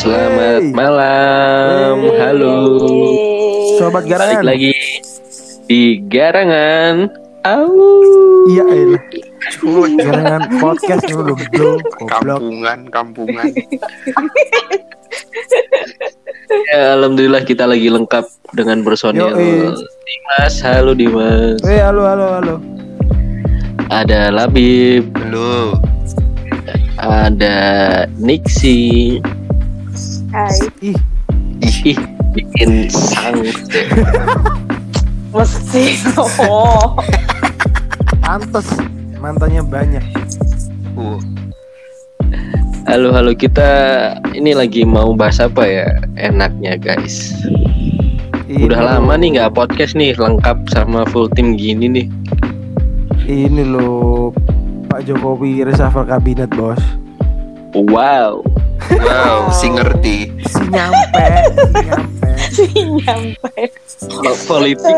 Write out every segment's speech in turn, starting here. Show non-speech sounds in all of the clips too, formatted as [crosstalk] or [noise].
Selamat Hey. malam, Hey. halo. Sobat Balik garangan. lagi di Garangan. Au. Iya, elah. Garangan podcast dulu, bro. Kampungan, kampungan. Ya, Alhamdulillah kita lagi lengkap dengan personil Yoi. Dimas. Halo Dimas. Eh, halo, halo, halo. Ada Labib, Halo. ada Nixi. Hai, Ih, Ih, bikin sang. [laughs] mesti oh. pantes. Mantannya banyak. Uh, Halo, halo kita ini lagi mau bahas apa ya? Enaknya guys. Ini Udah lama nih nggak podcast nih lengkap sama full tim gini nih. Ini loh Pak Jokowi reshuffle kabinet, Bos. Wow. Wow, si ngerti. Si nyampe, si nyampe. si nyampe. Kalau politik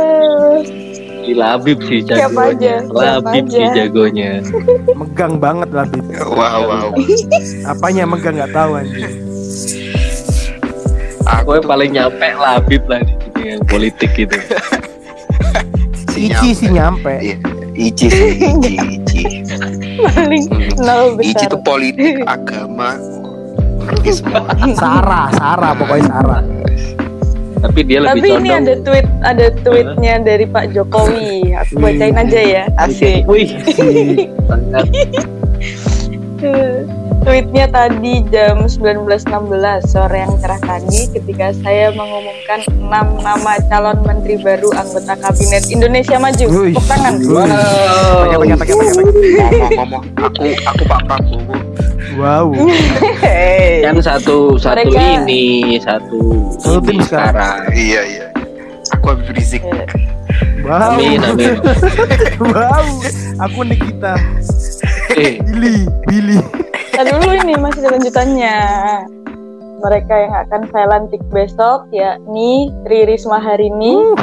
di Labib sih Siapa jagonya. aja, Labib sih jagonya. Megang banget lah, Bit. Wow, wow. Apanya megang nggak tahu anjing. Aku yang paling nyampe Labib lah di politik gitu. si Ici si nyampe. Iya, Ici sih, Ici, Ici. paling Hmm. Ici tuh politik, agama. [laughs] Sarah, Sarah pokoknya Sarah. Tapi dia lebih Tapi ini ada tweet, ada tweetnya dari Pak Jokowi. Aku bacain aja ya. Asik. Wih, [laughs] Tweetnya tadi jam 19.16 sore yang cerah tadi ketika saya mengumumkan 6 nama calon menteri baru anggota kabinet Indonesia Maju. Tepuk tangan. Wow. pakai, pakai, pakai, pakai. Ngomong-ngomong, aku aku Pak Prabowo. Wow. [laughs] Hey. Kan satu satu Mereka- ini satu Satu tim ini Iya, iya. Aku Habib Rizik. Eh, Wow. Amin amin. [laughs] Wow. Aku Nikita. Eh, Billy, Billy. Nah dulu ini masih ada lanjutannya. Mereka yang akan saya lantik besok yakni Tri Risma Harini,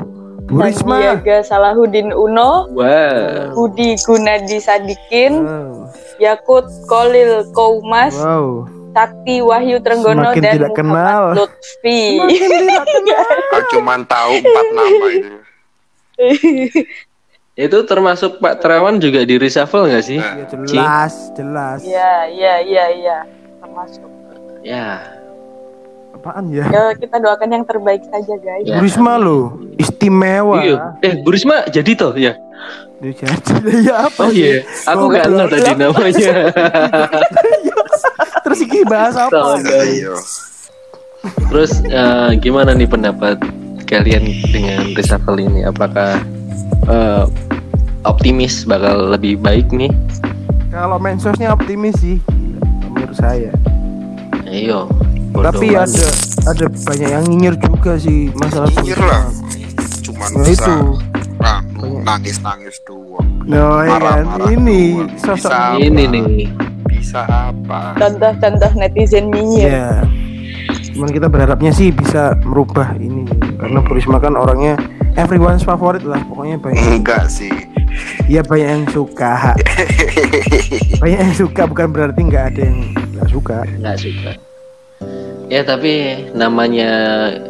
Bu Risma. Sandiaga Salahuddin Uno, wow. Budi Gunadi Sadikin, Wow. Yakut Kolil Koumas, Wow. Sakti Wahyu Trenggono Semakin dan tidak Muhammad kenal. Lutfi. Aku [laughs] cuma tahu empat nama itu. [laughs] Itu termasuk Pak Terawan juga di reshuffle nggak sih? Ya jelas, jelas. Iya, iya, iya, iya. Termasuk. Ya. Apaan ya? Ya kita doakan yang terbaik saja guys. Ya. Bu Risma lo, istimewa. Iya. Eh, Bu Risma jadi toh ya? Dia jadi [laughs] ya apa? Oh iya, aku nggak tahu tadi namanya. [laughs] Terus ini bahas apa? Iya. Terus eh, gimana nih pendapat kalian dengan reshuffle ini? Apakah eh, optimis bakal lebih baik nih? Kalau mensosnya optimis sih, menurut saya. Ayo. Tapi ada ada banyak yang nyinyir juga sih masalah Nyinyir lah. Cuman Nah bisa itu. ah, nangis-nangis doang. No, ya kan? Marah-marah Ini doang. sosok Bisa apa? ini nih. Bisa apa? Contoh-contoh netizen nyinyir. Iya. Cuman kita berharapnya sih bisa merubah ini karena Bu Risma kan orangnya everyone's favorit lah pokoknya banyak Enggak sih. ya banyak yang suka [laughs] banyak yang suka bukan berarti nggak ada yang nggak suka nggak suka. Ya tapi namanya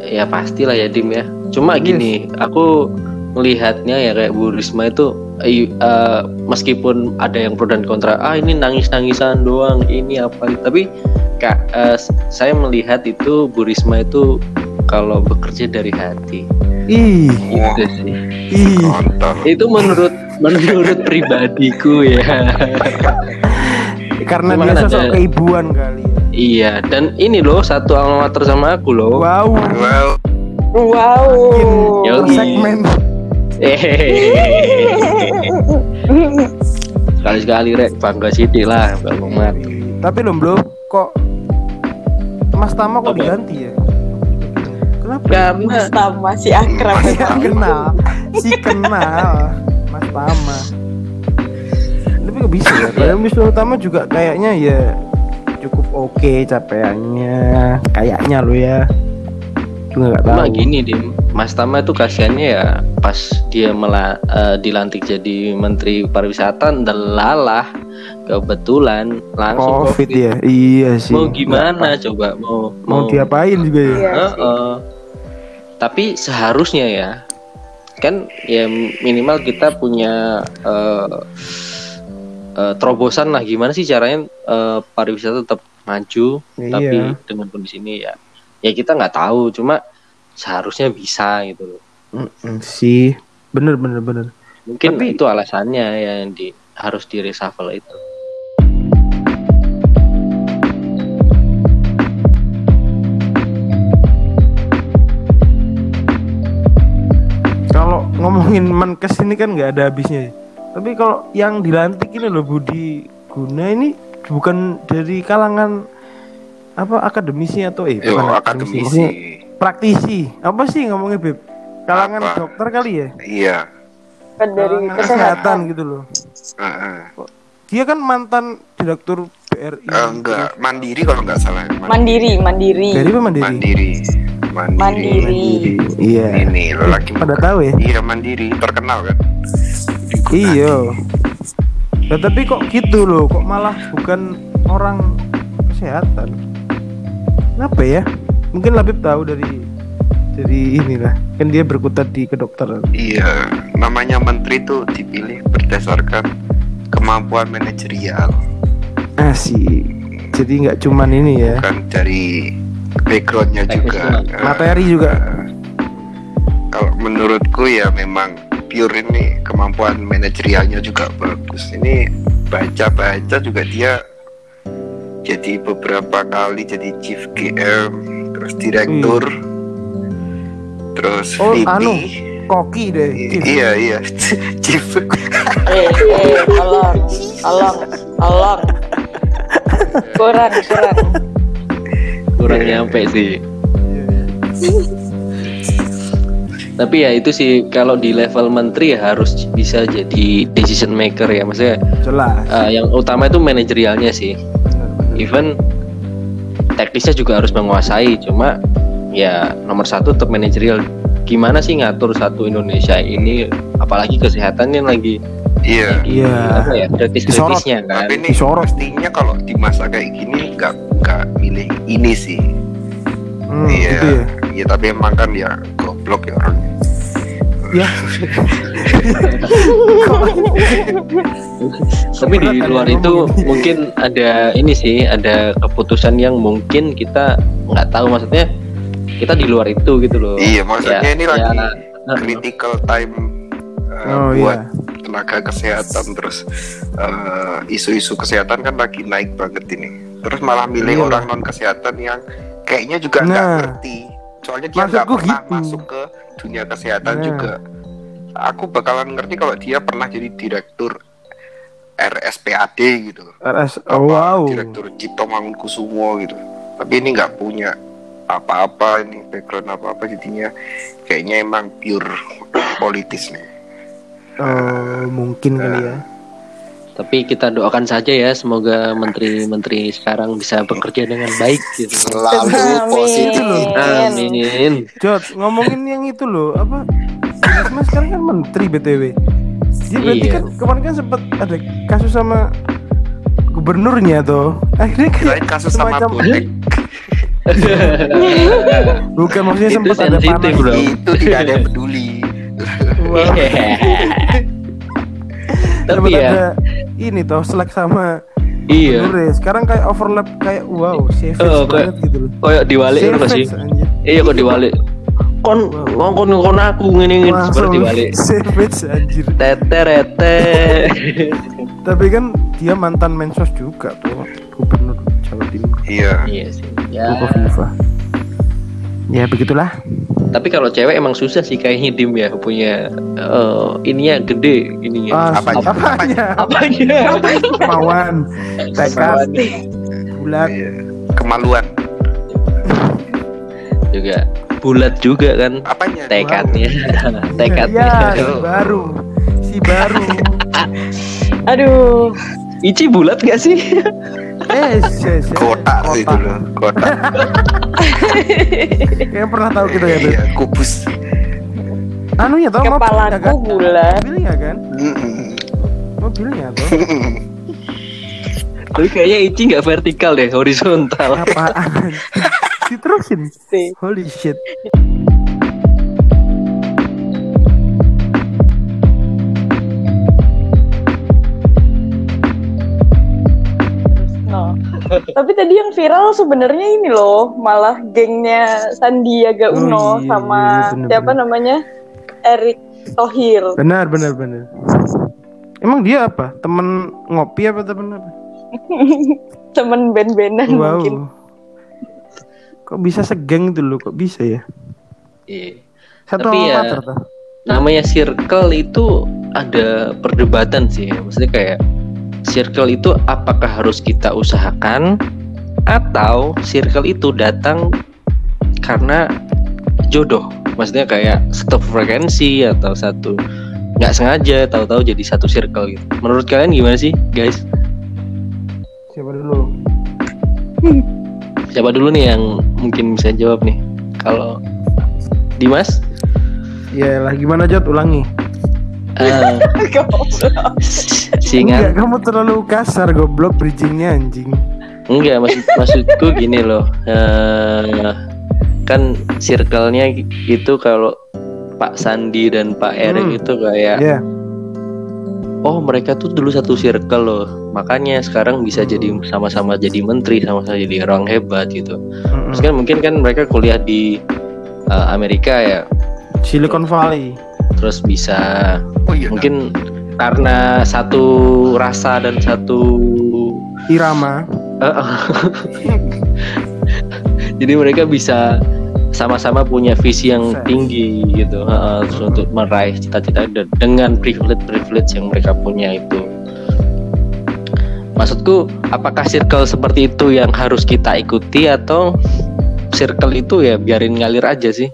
ya pastilah ya Dim ya. Cuma Yes. gini, aku melihatnya ya kayak Bu Risma itu eh, eh, meskipun ada yang pro dan kontra, ah ini nangis-nangisan doang, ini apa tapi kak eh, s- saya melihat itu Bu Risma itu kalau bekerja dari hati. ih Wah, Itu sih. ih kontol. Itu menurut menurut pribadiku ya. karena Cuma dia sosok ada- keibuan kali ya. Iya, dan ini loh satu alma mater sama aku loh. wow Wow. makin Yoi. segmen [laughs] Sekali-sekali rek bangga siti lah Bang Umar. tapi lo belum kok Mas Tama kok Apa? diganti ya kenapa Karena Mas Tama si akrab. ya kenal si kenal Mas Tama tapi kok bisa ya padahal Wisnu Utama juga kayaknya ya cukup oke capaiannya. Kayaknya lo ya. Juga nggak tahu. cuma gini dim. Mas Tama itu kasihannya ya pas dia mela- eh, dilantik jadi Menteri Pariwisata delalah kebetulan langsung covid ya iya sih. Mau gimana coba? Mau mau diapain juga ya? Iya sih. Heeh. tapi seharusnya ya kan ya minimal kita punya eh, eh, terobosan lah. Gimana sih caranya eh, pariwisata tetap maju Iya. tapi dengan kondisi ini ya ya kita nggak tahu. Cuma seharusnya bisa gitu loh. Sih. Bener bener bener. Mungkin Tapi- itu alasannya yang di harus di reshuffle itu. Kalau ngomongin menkes ini kan nggak ada habisnya. ya. Tapi kalau yang dilantik ini loh Budi Guna ini bukan dari kalangan apa akademisi atau eh Yo, bukan akademisi. maksudnya praktisi apa sih ngomongnya Beb kalangan Apa? dokter kali ya Iya. Kan dari kalangan kesehatan. gitu loh Heeh. dia kan mantan direktur BRI Eh, enggak, mandiri kalau enggak salah. Mandiri, mandiri. dari apa mandiri Mandiri. Mandiri. Mandiri. iya Ini lo lagi pada tahu ya Iya, mandiri, terkenal kan. Digunakan. Iya. Nah, tapi kok gitu loh, kok malah bukan orang kesehatan. Kenapa ya? Mungkin Labib tahu dari dari inilah. Kan dia berkutat di kedokteran. Iya, namanya menteri itu dipilih berdasarkan kemampuan manajerial, Asik. Jadi nggak cuman ini ya, bukan dari backgroundnya juga. Eh, materi juga. Kalau menurutku ya memang pure ini kemampuan manajerialnya juga bagus. Ini baca-baca juga dia jadi beberapa kali jadi chief GM, terus direktur, terus Oh, VP. anu, Koki deh. Cif. iya iya, [laughs] chief. Eh, eh, tolong, tolong, tolong. Kurang, kurang. kurang nyampe sih Iya, iya. Tapi ya itu sih kalau di level menteri ya harus bisa jadi decision maker ya maksudnya Jelas. eh, yang utama itu manajerialnya sih even teknisnya juga harus menguasai cuma ya nomor satu tetap manajerial gimana sih ngatur satu Indonesia ini apalagi kesehatannya lagi Iya. Iya. apa ya kritis-kritisnya kan Tapi ini Disorot. pastinya kalau di masa kayak gini nggak nggak milih ini sih. Hmm, iya. gitu ya. Iya tapi emang kan ya goblok ya orangnya. Ya. tapi di luar itu mungkin ada ini sih ada keputusan yang mungkin kita nggak tahu maksudnya kita di luar itu gitu loh Iya maksudnya Ya, ini ya, lagi uh, critical time uh, Oh buat iya. tenaga kesehatan terus uh, isu-isu kesehatan kan lagi naik banget ini. Terus malah milih Iya. orang non kesehatan yang kayaknya juga nggak Nah. ngerti. Soalnya dia nggak pernah gitu. masuk ke dunia kesehatan Nah. juga. Aku bakalan ngerti kalau dia pernah jadi direktur RSPAD gitu. RS. Apa, Oh, wow. direktur Cipto Mangunkusumo gitu tapi ini nggak punya apa-apa ini background apa-apa jadinya kayaknya emang pure [clears throat] politis nih Oh, mungkin kali ya. Tapi kita doakan saja ya semoga menteri-menteri sekarang bisa bekerja dengan baik gitu selalu Amin. positif amin Jod, ngomongin yang itu loh, apa? Risma sekarang kan menteri BTW. Dia berarti Iya. kan kemarin kan sempat ada kasus sama gubernurnya tuh. Akhirnya kayak kasus sama semacam- bonek [laughs] bukan maksudnya sempat ada panas. bro. itu tidak ada yang peduli [laughs] tapi ya ada ini toh selek sama iya. Sekarang kayak overlap kayak wow, savage Oh, banget gitu loh. kayak diwalik itu sih Savage, anjir. iya kok diwalik kon ngongkon ngongkon aku ngene ngene seperti diwalik [laughs] savage anjir. teterete [laughs] Tapi kan dia mantan mensos juga tuh, gubernur Jawa Timur. iya iya sih ya. Ya begitulah. Tapi kalau cewek emang susah sih kayaknya dim ya punya eh, ininya gede ininya. Ah, Apanya? apanya? apanya? [laughs] Kemauan, tekad, bulat. iya. kemaluan. Juga bulat juga kan. Apanya? Tekadnya. [laughs] Tekadnya. Ya, si baru, si baru. [laughs] Aduh, Ici bulat gak sih Eh, se- kotak sih kotak. dulu kotak [laughs] Kayaknya pernah tahu kita ya, Beb. iya kubus Anu ya tau kepalaku bulat. Mobilnya kan? Mobilnya tuh. Tapi kayaknya Ichi nggak vertikal deh, horizontal. Apaan? [laughs] Diterusin. sih. Holy shit. Tapi tadi yang viral sebenarnya ini loh, malah gengnya Sandiaga Oh Uno iya, sama iya, bener, siapa bener. namanya Erick Thohir. Benar, benar, benar. Emang dia apa? Temen ngopi apa temen apa? [laughs] Temen band-bandan Wow. mungkin. Kok bisa segeng itu loh? Kok bisa ya? Iya. Satu Tapi ya- mater namanya circle itu ada perdebatan sih ya. Maksudnya kayak circle itu apakah harus kita usahakan atau circle itu datang karena jodoh. Maksudnya kayak satu frekuensi atau satu nggak sengaja tahu-tahu jadi satu circle gitu. Menurut kalian gimana sih, guys? Siapa dulu? [laughs] Siapa dulu nih yang mungkin bisa jawab nih? Kalau Dimas? Ya lah gimana Jod ulangi. Singan [laughs] Enggak, kamu terlalu kasar goblok bridgingnya anjing. Enggak, maksud maksudku gini loh. eh kan circle-nya itu kalau Pak Sandi dan Pak Erik Hmm. itu kayak Ya. oh mereka tuh dulu satu circle loh. Makanya sekarang bisa jadi sama-sama jadi menteri, sama-sama jadi orang hebat gitu. Terus kan mungkin kan mereka kuliah di eh, Amerika ya. Silicon Valley. Terus bisa Oh iya. mungkin karena satu rasa dan satu Irama. [laughs] Jadi mereka bisa sama-sama punya visi yang Sukses. tinggi gitu, Heeh, terus untuk meraih cita-cita dengan privilege-privilege yang mereka punya itu. Maksudku, apakah circle seperti itu yang harus kita ikuti atau circle itu ya biarin ngalir aja sih?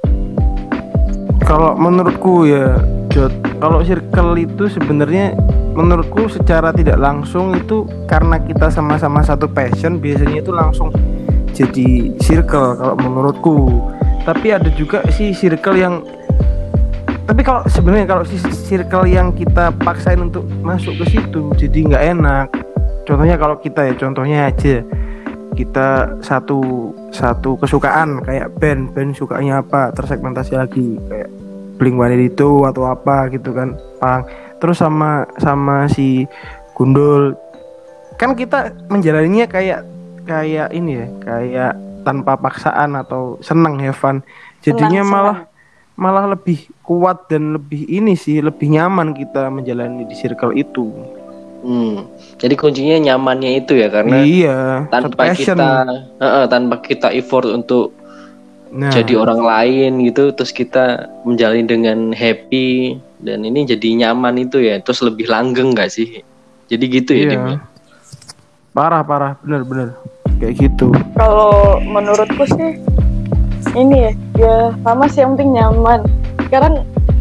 Kalau menurutku ya Jod, kalau circle itu sebenarnya menurutku secara tidak langsung itu karena kita sama-sama satu passion biasanya itu langsung jadi circle kalau menurutku. Tapi ada juga sih circle yang tapi kalau sebenarnya kalau si circle yang kita paksain untuk masuk ke situ jadi nggak enak. Contohnya kalau kita ya contohnya aja kita satu satu kesukaan kayak band band sukanya apa tersegmentasi lagi kayak Blink itu atau apa gitu kan pang. Terus sama sama si Gundul. Kan kita menjalaninya kayak kayak ini ya kayak tanpa paksaan atau seneng have fun. Jadinya Senang, malah malah lebih kuat dan lebih ini sih lebih nyaman kita menjalani di circle itu Hmm. Jadi kuncinya nyamannya itu ya karena iya tanpa kita Heeh, tanpa kita effort untuk Nah, jadi orang lain gitu terus kita menjalani dengan happy dan ini jadi nyaman itu ya terus lebih langgeng gak sih jadi gitu ya iya. Dim ya? parah parah bener bener kayak gitu Kalau menurutku sih ini ya, ya sama sih yang penting nyaman. Sekarang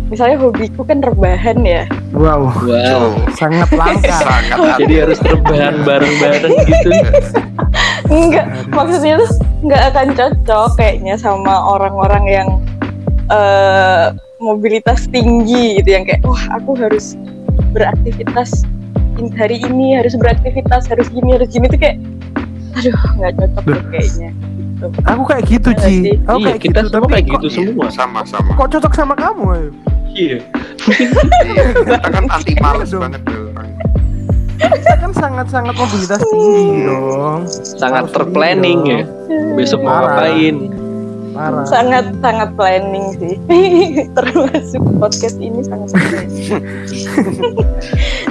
misalnya hobiku kan rebahan ya. wow. Wow. Sangat langka. Sangat jadi harus terbahan bareng-bareng [laughs] gitu. Enggak, maksudnya tuh nggak akan cocok kayaknya sama orang-orang yang eh mobilitas tinggi gitu. Yang kayak wah aku harus beraktivitas hari ini harus beraktivitas harus gini harus gini. Tuh kayak aduh nggak cocok deh kayaknya. Gitu. aku kayak gitu Iya Ci sih. aku iya kayak kita gitu semua tapi kayak kok, gitu semua. Sama-sama. kok cocok sama kamu ayo? Iya. Iya, kita kan anti males Dong. banget tuh. Orang. kita kan sangat sangat mobilitas tinggi dong. Sangat terplanning ya. Besok mau ngapain parah. Sangat sangat planning sih. [laughs] Termasuk podcast ini sangat planning.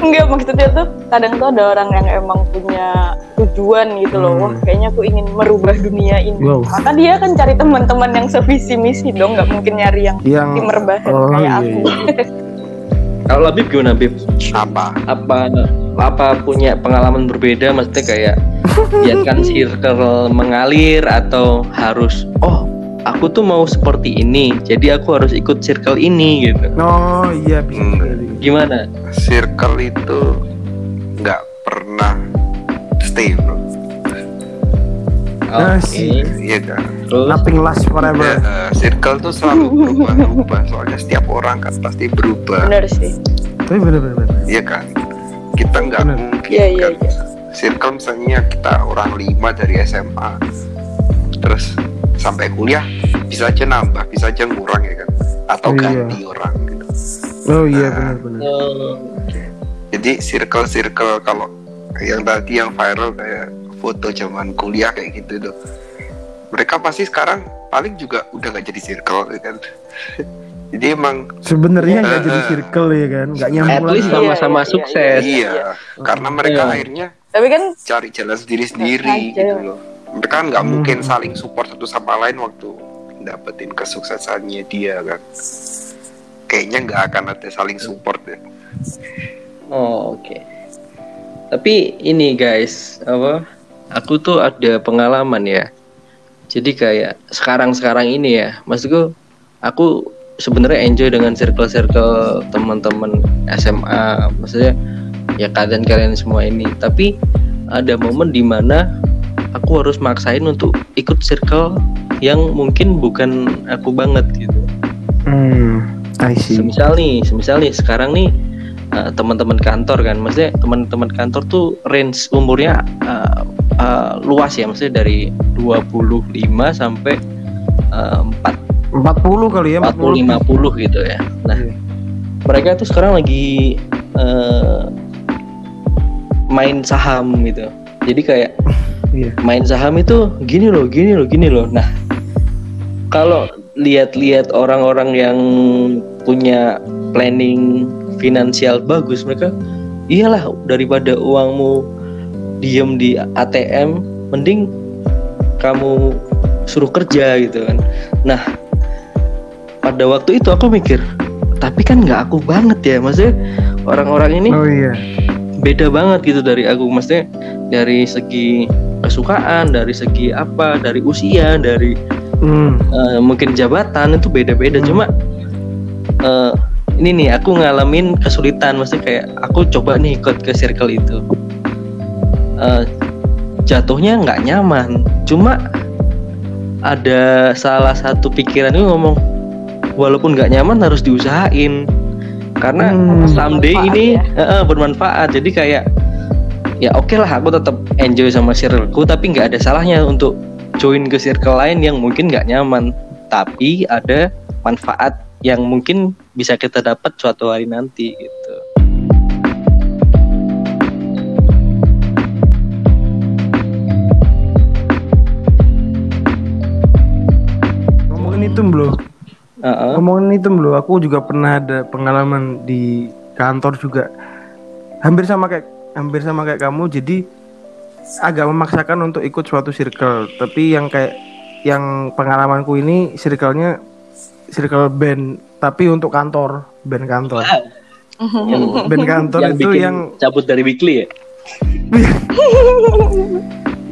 [laughs] Enggak maksudnya tuh kadang tuh ada orang yang emang punya tujuan gitu loh. Hmm. wah kayaknya aku ingin merubah dunia ini. Wow. maka dia kan cari teman-teman yang sevisi misi dong. Nggak mungkin nyari yang yang tim rebahan oh, kayak iya, aku. [laughs] kalau Labib gimana Bib Apa? apa apa punya pengalaman berbeda? Maksudnya kayak biarkan circle mengalir atau harus oh aku tuh mau seperti ini jadi aku harus ikut circle ini gitu oh iya bisa Hmm. jadi. gimana Circle itu nggak pernah stay bro. Nah, oke sih. Iya kan. terus nothing lasts Ya, forever eh, circle tuh selalu berubah-ubah. Soalnya setiap orang kan pasti berubah. bener sih tapi bener. Iya kan. Kita nggak mungkin Iya, iya, kan iya. circle misalnya kita orang lima dari SMA terus sampai kuliah bisa aja nambah bisa aja ngurang ya kan atau Iya. ganti orang gitu oh iya Nah. benar-benar Oh, jadi circle circle kalau yang tadi yang viral kayak foto zaman kuliah kayak gitu tuh mereka pasti sekarang paling juga udah nggak jadi circle ya kan [laughs] jadi emang sebenarnya nggak Iya. jadi circle ya kan nggak nyambung least lagi. Iya, sama-sama iya, iya, sukses. iya karena mereka Iya. akhirnya Tapi kan cari jalan sendiri sendiri gitu loh mereka nggak Hmm. mungkin saling support satu sama lain waktu dapetin kesuksesannya dia kan kayaknya nggak akan ada saling support ya Oh, oke. Tapi ini guys, apa? Aku tuh ada pengalaman ya. Jadi kayak sekarang-sekarang ini ya, maksudku aku sebenarnya enjoy dengan circle-circle teman-teman SMA, maksudnya ya kalian-kalian semua ini. Tapi ada momen di mana aku harus maksain untuk ikut circle yang mungkin bukan aku banget gitu. hmm I see Semisal nih, semisal nih sekarang nih uh, teman-teman kantor kan, maksudnya teman-teman kantor tuh range umurnya uh, uh, luas ya, maksudnya dari 25 sampai uh, 4 40 kali ya 40 50 gitu ya. Nah, Iya. mereka tuh sekarang lagi uh, main saham gitu. Jadi kayak Iya. main saham itu gini loh, gini loh, gini loh. Nah, kalau lihat-lihat orang-orang yang punya planning finansial bagus, mereka iyalah daripada uangmu diem di ATM, mending kamu suruh kerja gitu kan. Nah, pada waktu itu aku mikir, tapi kan nggak aku banget ya, maksudnya orang-orang ini oh iya beda banget gitu dari aku. Maksudnya dari segi kesukaan dari segi apa dari usia dari hmm. eh, mungkin jabatan itu beda-beda. Hmm. cuma eh, ini nih aku ngalamin kesulitan. Maksudnya kayak aku coba nih ikut ke circle itu. Eh, jatuhnya nggak nyaman. Cuma ada salah satu pikiran itu ngomong walaupun nggak nyaman harus diusahain karena Hmm. someday Bermanfaat ini ya. eh, bermanfaat jadi kayak ya oke lah aku tetap enjoy sama circleku tapi nggak ada salahnya untuk join ke circle lain yang mungkin nggak nyaman tapi ada manfaat yang mungkin bisa kita dapat suatu hari nanti gitu ngomongin itu belum Heeh. ngomongin itu belum aku juga pernah ada pengalaman di kantor juga hampir sama kayak hampir sama kayak kamu jadi agak memaksakan untuk ikut suatu circle tapi yang kayak yang pengalamanku ini circle-nya circle band tapi untuk kantor band kantor yang, [laughs] band kantor yang itu yang cabut dari weekly ya [laughs]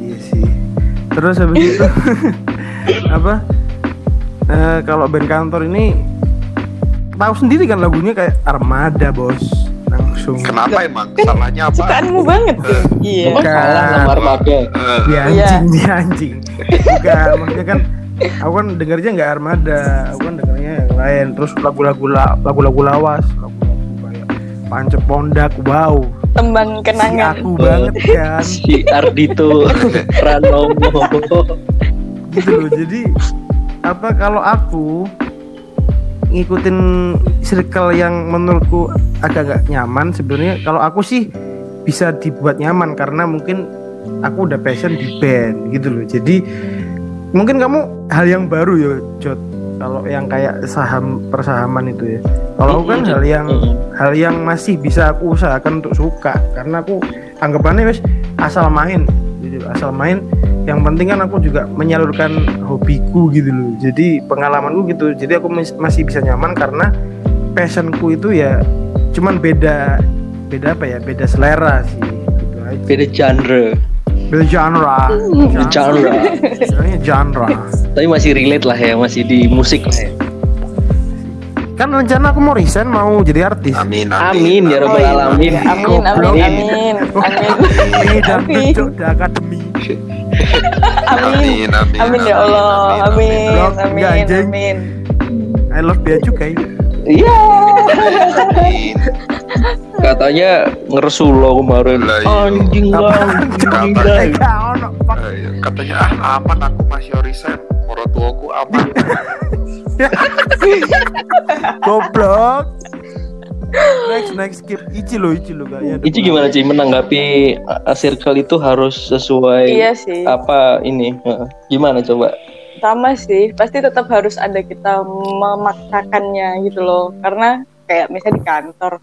Iya sih. Terus habis itu [laughs] apa? Eh, kalau band kantor ini tahu sendiri kan lagunya kayak Armada bos langsung. kenapa emang salahnya apa Sukaanmu banget tuh. Iya. Salah sama Armada Dia Iya. anjing, dia anjing. Bukan, maksudnya kan aku kan dengarnya nggak Armada, aku kan dengarnya yang lain. Terus lagu-lagu la- lagu-lagu lawas, lagu-lagu kayak Pancep Pondak, wow. Tembang Si kenangan. aku banget [laughs] kan. si Ardito [laughs] Pranomo gitu loh jadi apa kalau aku ngikutin circle yang menurutku agak gak nyaman sebenarnya? Kalau aku sih bisa dibuat nyaman karena mungkin aku udah passion di band gitu loh. Jadi mungkin kamu hal yang baru ya Jod kalau yang kayak saham persahaman itu ya. Kalau aku kan hal yang hal yang masih bisa aku usahakan untuk suka. Karena aku anggapannya wes asal main. Gitu asal main yang penting kan aku juga menyalurkan hobiku gitu loh. Jadi pengalamanku gitu. Jadi aku mas- masih bisa nyaman karena passionku itu ya cuman beda beda apa ya? Beda selera sih gitu aja. Beda genre. Beda genre. Beda genre. Istilahnya genre. Tapi masih relate lah ya masih di musik lah ya kan rencana aku mau resign mau jadi artis amin Amin, ya Rabbal iya. alamin. Amin, amin, amin, amin. dan Amin. becok di akademi Amin. amin amin Amin ya Allah. Amin. Amin. Amin. I love dia juga ya iya Amin. Katanya ngeresulo kemarin. Lah, iya. Anjing lah, anjing Pak. Ayo, katanya ah aman aku masih resign orang tuaku aman [laughs] [laughs] Goblok. Next next skip Ichi lo Ichi lo kayaknya. Ici gimana sih menanggapi circle itu harus sesuai Iya sih. apa ini? Heeh. Gimana coba? sama sih pasti tetap harus ada kita memaksakannya gitu loh karena kayak misalnya di kantor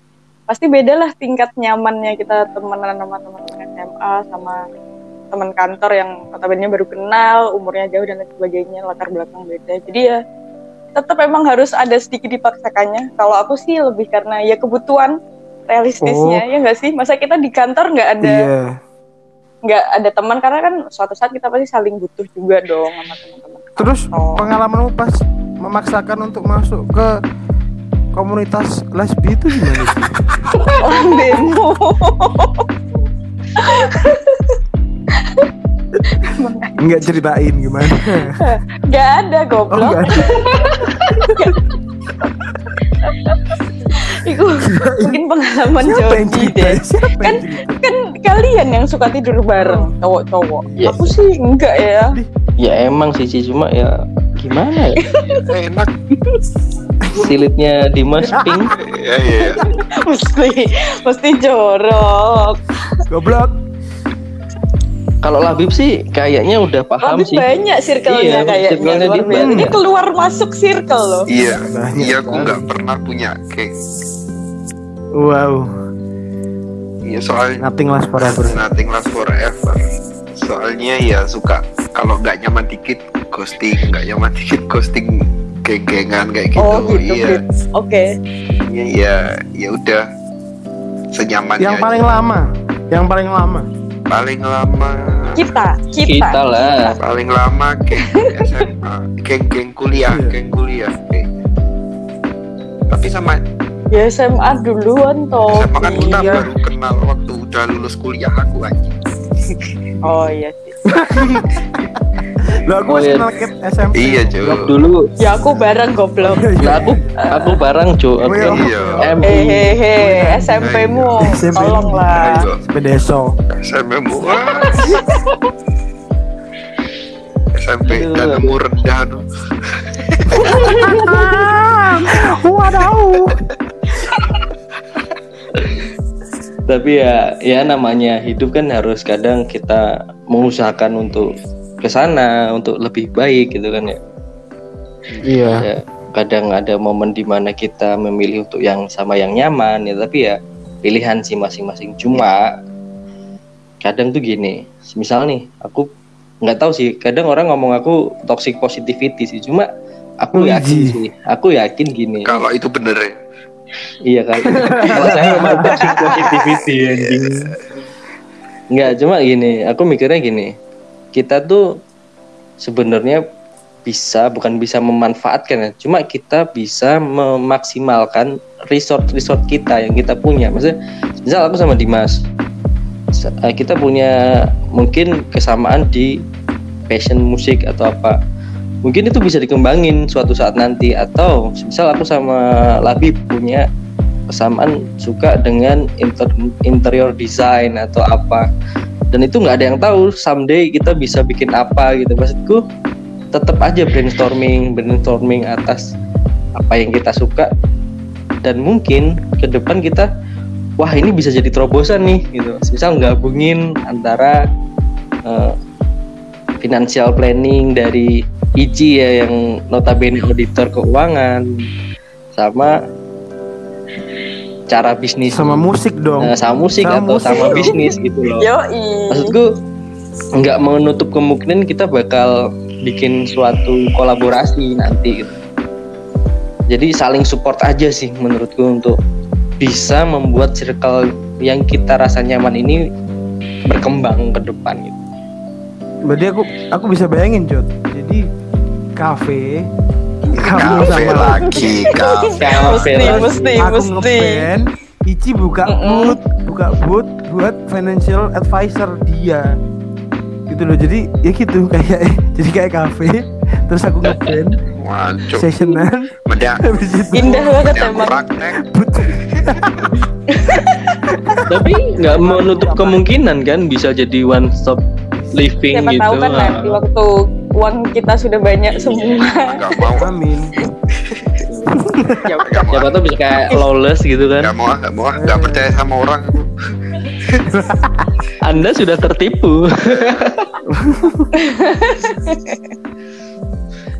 pasti beda lah tingkat nyamannya kita temenan sama teman-teman SMA sama teman kantor yang notabene baru kenal umurnya jauh dan lain sebagainya latar belakang beda jadi ya tetap emang harus ada sedikit dipaksakannya kalau aku sih lebih karena ya kebutuhan realistisnya ya nggak sih masa kita di kantor nggak ada Iya. nggak ada teman karena kan suatu saat kita pasti saling butuh juga dong sama teman-teman Terus Oh. pengalamanmu pas memaksakan untuk masuk ke komunitas lesbi itu gimana sih? [laughs] demo [laughs] Enggak ceritain gimana? nggak ada Oh goblok enggak. [laughs] itu mungkin pengalaman Siapa yang Jody cerita? deh Siapa kan yang cerita? kan kalian yang suka tidur bareng cowok-cowok Iya. aku sih enggak ya Ya emang sih cuma ya gimana ya? [laughs] enak Silitnya Dimas [laughs] pink. ya ya mesti mesti jorok Goblok. Kalau Labib sih kayaknya udah paham tapi sih. banyak circle-nya Iya, kayaknya circle-nya luar dia. Ini keluar masuk circle loh. Iya Banyak iya aku nggak pernah punya geng Wow. iya soalnya Nothing last forever. nothing last forever. Soalnya ya suka kalau nggak nyaman dikit ghosting nggak nyaman [laughs] dikit ghosting geng-gengan kayak gitu, oh gitu iya. Oke. Iya ya ya udah. Senyamannya Yang paling lama, yang paling lama. Paling lama kita kita, Kita lah. paling lama geng SMA geng geng kuliah Iya. geng kuliah geng. tapi sama ya SMA duluan toh SMA kan kita Iya. baru kenal waktu udah lulus kuliah aku aja oh iya sih [laughs] Lo aku Oh, masih iya. kenal Cat SMP. iya cuy Dulu ya aku bareng goblok nah [laughs] aku aku bareng cu. Aku Iya. Iya. MU. hehehe SMP-mu SMP. Pedeso. SMP mu SMP [laughs] danmu rendah [laughs] tuh Wadaw. Tapi ya ya namanya hidup kan harus kadang kita mengusahakan untuk ke sana untuk lebih baik gitu kan ya. Iya. ya kadang ada momen di mana kita memilih untuk yang sama yang nyaman ya tapi ya pilihan sih masing-masing cuma kadang tuh gini misal nih aku nggak tahu sih kadang orang ngomong aku toxic positivity sih cuma aku yakin Wih. sih aku yakin gini kalau itu bener ya iya kan kalau saya memang toxic positivity [laughs] anjing nggak cuma gini aku mikirnya gini kita tuh sebenarnya bisa bukan bisa memanfaatkan ya. Cuma kita bisa memaksimalkan resort resort kita yang kita punya. Maksudnya misal aku sama Dimas eh, kita punya mungkin kesamaan di passion musik atau apa. Mungkin itu bisa dikembangin suatu saat nanti. Atau misal aku sama Labib punya kesamaan suka dengan inter- interior design atau apa dan itu nggak ada yang tahu someday kita bisa bikin apa gitu. Maksudku tetap aja brainstorming brainstorming atas apa yang kita suka. Dan mungkin ke depan kita wah ini bisa jadi terobosan nih gitu. Misal gabungin antara eh, financial planning dari Iji ya yang notabene auditor keuangan sama cara bisnis Sama musik dong. eh, sama musik Sama atau musik sama dong. bisnis gitu loh Yoi. maksudku nggak menutup kemungkinan kita bakal bikin suatu kolaborasi nanti gitu. Jadi saling support aja sih menurutku untuk bisa membuat circle yang kita rasa nyaman ini berkembang ke depan gitu. Berarti aku aku bisa bayangin Jod. Jadi kafe kamu kafe sama lagi kafe mesti lagi. mesti aku mesti Ici buka Mm-mm. booth buka booth buat financial advisor dia gitu loh jadi ya gitu [laughs] kayak jadi kayak kafe terus aku ngeband Wancuk. sessionan [laughs] itu Indah banget emang. [laughs] Tapi nggak menutup kemungkinan kan bisa jadi one stop living Siapa gitu. tahu kan nanti waktu uang kita sudah banyak semua. Enggak mau. amin mau. Siapa tahu bisa kayak lawless gitu kan. Enggak mau, enggak mau, enggak percaya sama orang. Anda sudah tertipu.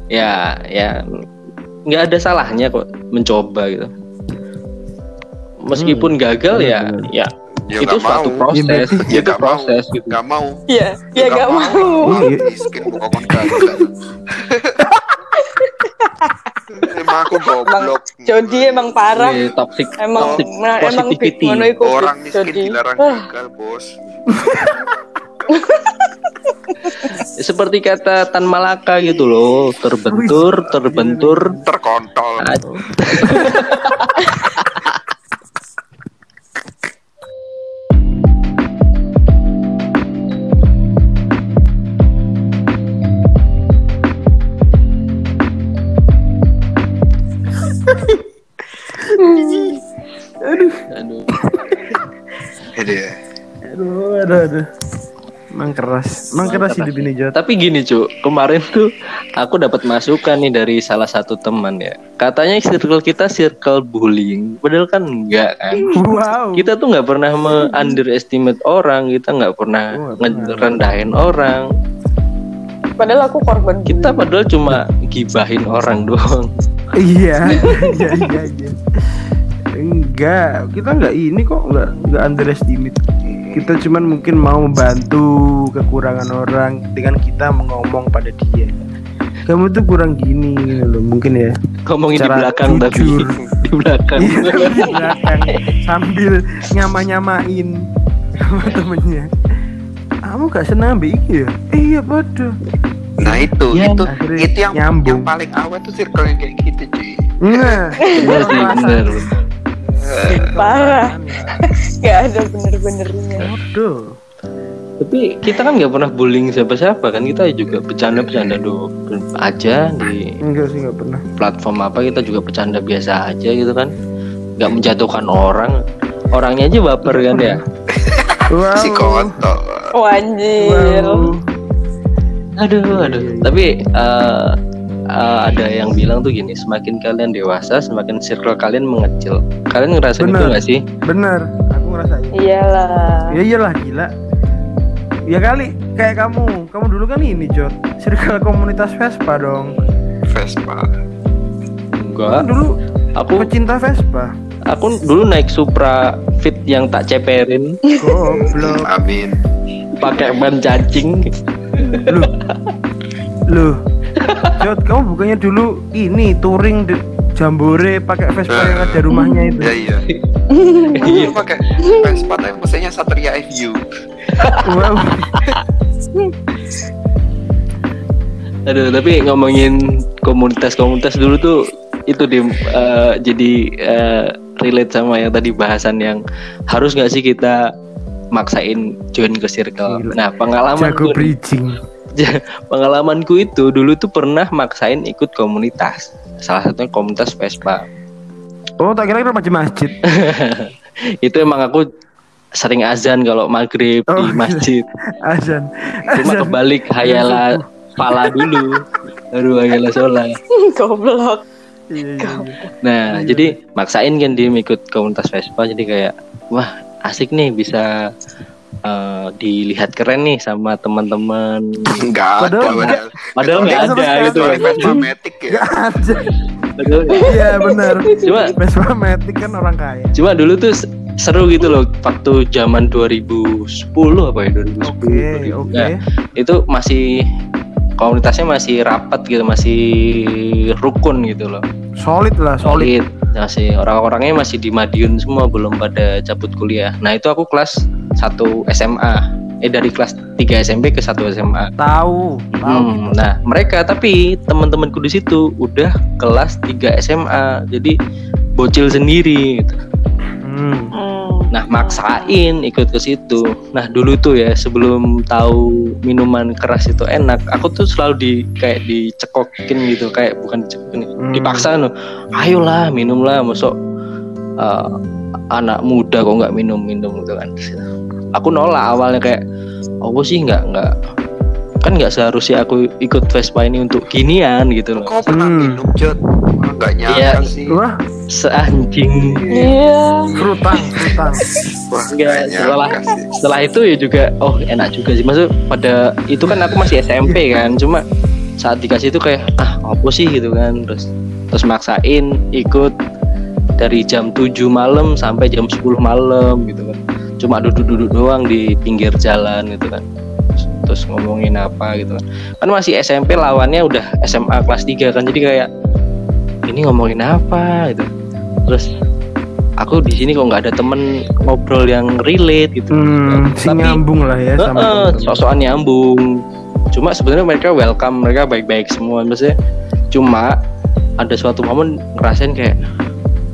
ya, ya nggak ada salahnya kok mencoba gitu. Meskipun gagal ya, benar. ya Ya itu enggak mau. suatu proses, Ya, berarti- Ya itu enggak mau. proses gitu. Enggak mau. Iya, ya gak mau. Iya. Miskin gagal. [laughs] Emang aku goblok. Jody emang parah. Ini toxic, Emang toxic nah, emang big Orang miskin Jody. dilarang Ah, gagal, Bos. [laughs] Seperti kata Tan Malaka gitu loh, terbentur, terbentur. Terkontol. [laughs] aduh aduh. Aduh emang keras. Emang keras hidup ini Jod Tapi gini cu, kemarin tuh aku dapat masukan nih dari salah satu teman ya. Katanya circle kita circle bullying, padahal kan enggak kan. wow. Kita tuh nggak pernah me- underestimate orang, kita nggak pernah Oh, nggak ngerendahin orang. Padahal aku korban Kita padahal cuma gibahin orang [laughs] doang. iya [laughs] iya iya iya. Enggak. Kita enggak ini kok enggak enggak underestimate kita cuman mungkin mau membantu kekurangan orang dengan kita ngomong pada dia. Kamu tuh kurang gini gitu loh mungkin ya. Ngomongin di belakang tapi [laughs] di belakang. Iya, di belakang. Sambil nyama-nyamain sama temennya. Kamu gak senang ambil iki ya? Eh, iya bodoh Nah itu, Ya, itu, akhirnya itu yang nyambung. yang paling awet tuh circle yang kayak gitu cuy. nah Iya sih [laughs] bener. Parah. Gak ada bener-benernya. bodoh Tapi kita kan nggak pernah bullying siapa-siapa kan? Kita juga bercanda-bercanda do aja di enggak sih enggak pernah. platform apa kita juga bercanda biasa aja gitu kan? Nggak menjatuhkan orang. Orangnya aja baper kan ya? Wow. Si kontol. Oh anjir. wow. aduh aduh. Tapi eh, eh, ada yang bilang tuh gini semakin kalian dewasa semakin circle kalian mengecil. Kalian ngerasain itu Benar. nggak sih? Bener aku ngerasain. Iyalah. ya iyalah gila. Ya kali kayak kamu. Kamu dulu kan ini Jod circle komunitas Vespa dong. Vespa. enggak. Dulu aku pecinta Vespa. Aku dulu naik Supra Fit yang tak ceperin. Goblok. Amin. pakai ban cacing. Lu. Lu Jod kamu bukannya dulu ini touring di Jambore pakai Vespa yang ada rumahnya itu Ya iya. Iya. [laughs] Itu pakai Vespa tapi mesinnya Satria FU. wow Aduh, tapi ngomongin komunitas-komunitas dulu tuh itu di eh, jadi eh, relate sama yang tadi bahasan yang harus nggak sih kita maksain join ke circle. Gila. Nah, pengalaman jago bridging [laughs] pengalamanku itu dulu tuh pernah maksain ikut komunitas. Salah satunya komunitas Vespa. oh tak kira remaja masjid [laughs] Itu emang aku sering azan kalau maghrib Oh, di iya. masjid. [laughs] azan Cuma azan kebalik hayala pala dulu, baru hayala sholat. Goblok. Iya, iya, iya. Nah, jadi maksain kan dia ikut komunitas Vespa jadi kayak wah asik nih bisa eh, dilihat keren nih sama teman-teman. [laughs] Enggak ada Padahal padahal. Padahal Enggak ada gitu. Vespa Matic ya. Gak ada Padahal- iya benar Cuma Vespa Matic kan orang kaya cuma dulu tuh seru gitu loh waktu zaman 2010 apa ya 2010. oke oke Nah, itu masih komunitasnya masih rapat gitu, masih rukun gitu loh. solid lah solid Solid. Masih orang-orangnya masih di Madiun semua belum pada cabut kuliah. Nah, itu aku kelas 1 SMA. Eh dari kelas 3 SMP ke 1 SMA. tahu tahu Hmm, nah, mereka tapi teman-temanku di situ udah kelas 3 SMA. Jadi bocil sendiri gitu. hmm. Nah, maksain ikut ke situ. Nah, dulu tuh ya sebelum tahu minuman keras itu enak aku tuh selalu di kayak dicekokin gitu kayak bukan dicekokin Hmm. dipaksa no ayolah minumlah masuk uh, anak muda kok nggak minum minum gitu kan aku nolak awalnya kayak oh sih nggak nggak kan nggak seharusnya aku ikut Vespa ini untuk ginian gitu loh Kau pernah Hmm. minum Jod? Wah, Nggak nyangka Iya. sih. Wah, seanjing. Iya. Enggak, nggak setelah setelah itu ya juga oh enak juga sih. Maksud pada itu kan aku masih SMP kan. Cuma saat dikasih itu kayak ah apa sih? gitu kan. Terus terus maksain ikut dari jam 7 malam sampai jam 10 malam gitu kan. Cuma duduk-duduk doang di pinggir jalan gitu kan. Terus, terus ngomongin apa gitu kan. Kan masih SMP lawannya udah SMA kelas 3 kan. Jadi kayak ini ngomongin apa? gitu terus aku di sini kok nggak ada temen ngobrol yang relate gitu. Hmm, si Tapi- nyambung lah ya sama temen-temen. sok-sokan nyambung. Cuma sebenarnya mereka welcome mereka baik-baik semua maksudnya. Cuma ada suatu momen ngerasain kayak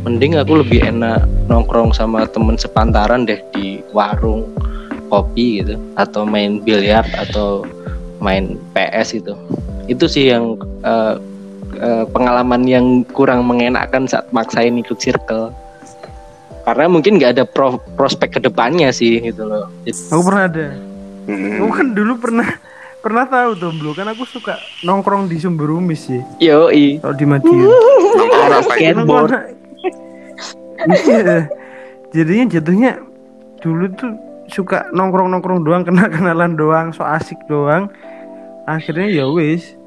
mending aku lebih enak nongkrong sama temen sepantaran deh di warung kopi gitu atau main biliar atau main PS gitu. Itu sih yang eh, eh, pengalaman yang kurang mengenakkan saat maksain ikut circle karena mungkin nggak ada pro- prospek ke depannya sih gitu loh Jadi- Aku pernah ada. Hmm. Aku kan dulu pernah pernah tahu tuh bro kan aku suka nongkrong di sumber umis sih Yoi. kalau di Madiun Nongkrong? Skateboard. iya jadinya jatuhnya dulu tuh suka nongkrong nongkrong doang kenal kenalan doang so asik doang akhirnya ya wis